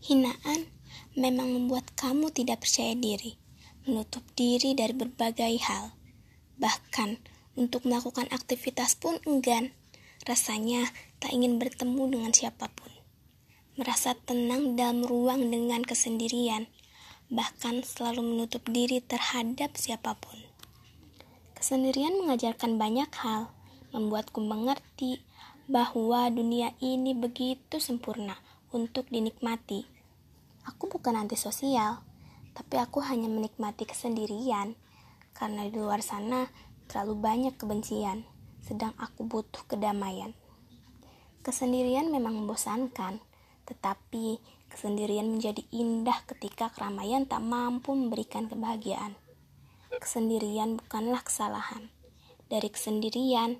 Hinaan memang membuat kamu tidak percaya diri, menutup diri dari berbagai hal. Bahkan untuk melakukan aktivitas pun enggan. Rasanya tak ingin bertemu dengan siapa pun. Merasa tenang dalam ruang dengan kesendirian, bahkan selalu menutup diri terhadap siapa pun. Kesendirian mengajarkan banyak hal, membuatku mengerti bahwa dunia ini begitu sempurna untuk dinikmati. Aku bukan antisosial, tapi aku hanya menikmati kesendirian karena di luar sana terlalu banyak kebencian, sedang aku butuh kedamaian. Kesendirian memang membosankan, tetapi kesendirian menjadi indah ketika keramaian tak mampu memberikan kebahagiaan. Kesendirian bukanlah kesalahan. Dari kesendirian,